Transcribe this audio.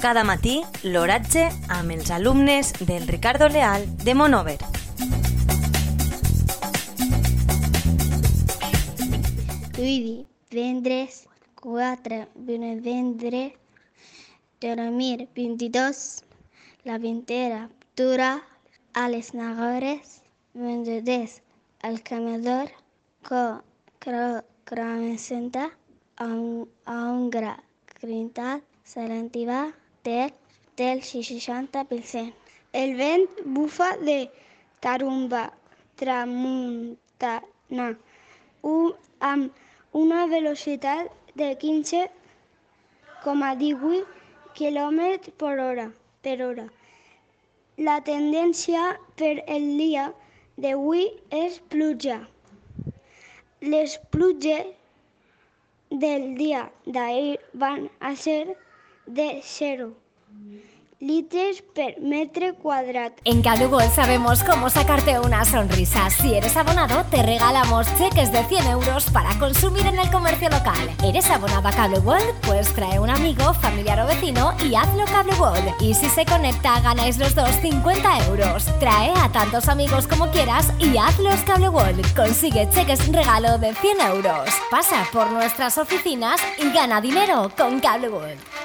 Cada matí, l'oratge amb els alumnes del Ricardo Leal de Monover. Divendres 4, vendre, dormir 22, la temperatura a les nagores, vendredes al camedor, co, cro, cromesenta, a un, a un gra, crintat, selentiva, del, del 60%. El vent bufa de tarumba, tramuntana, un, amb una velocitat de 15,18 km per hora, per hora. La tendència per el dia d'avui és pluja. Les pluges del dia d'ahir van a ser de 0 litros per metro cuadrado. En Cable World sabemos cómo sacarte una sonrisa. Si eres abonado, te regalamos cheques de 100 euros para consumir en el comercio local. ¿Eres abonado a Cable? Pues trae un amigo, familiar o vecino y hazlo Cable. Y si se conecta, ganáis los dos 50 euros. Trae a tantos amigos como quieras y hazlos Cable. Consigue cheques regalo de 100 euros. Pasa por nuestras oficinas y gana dinero con Cable World.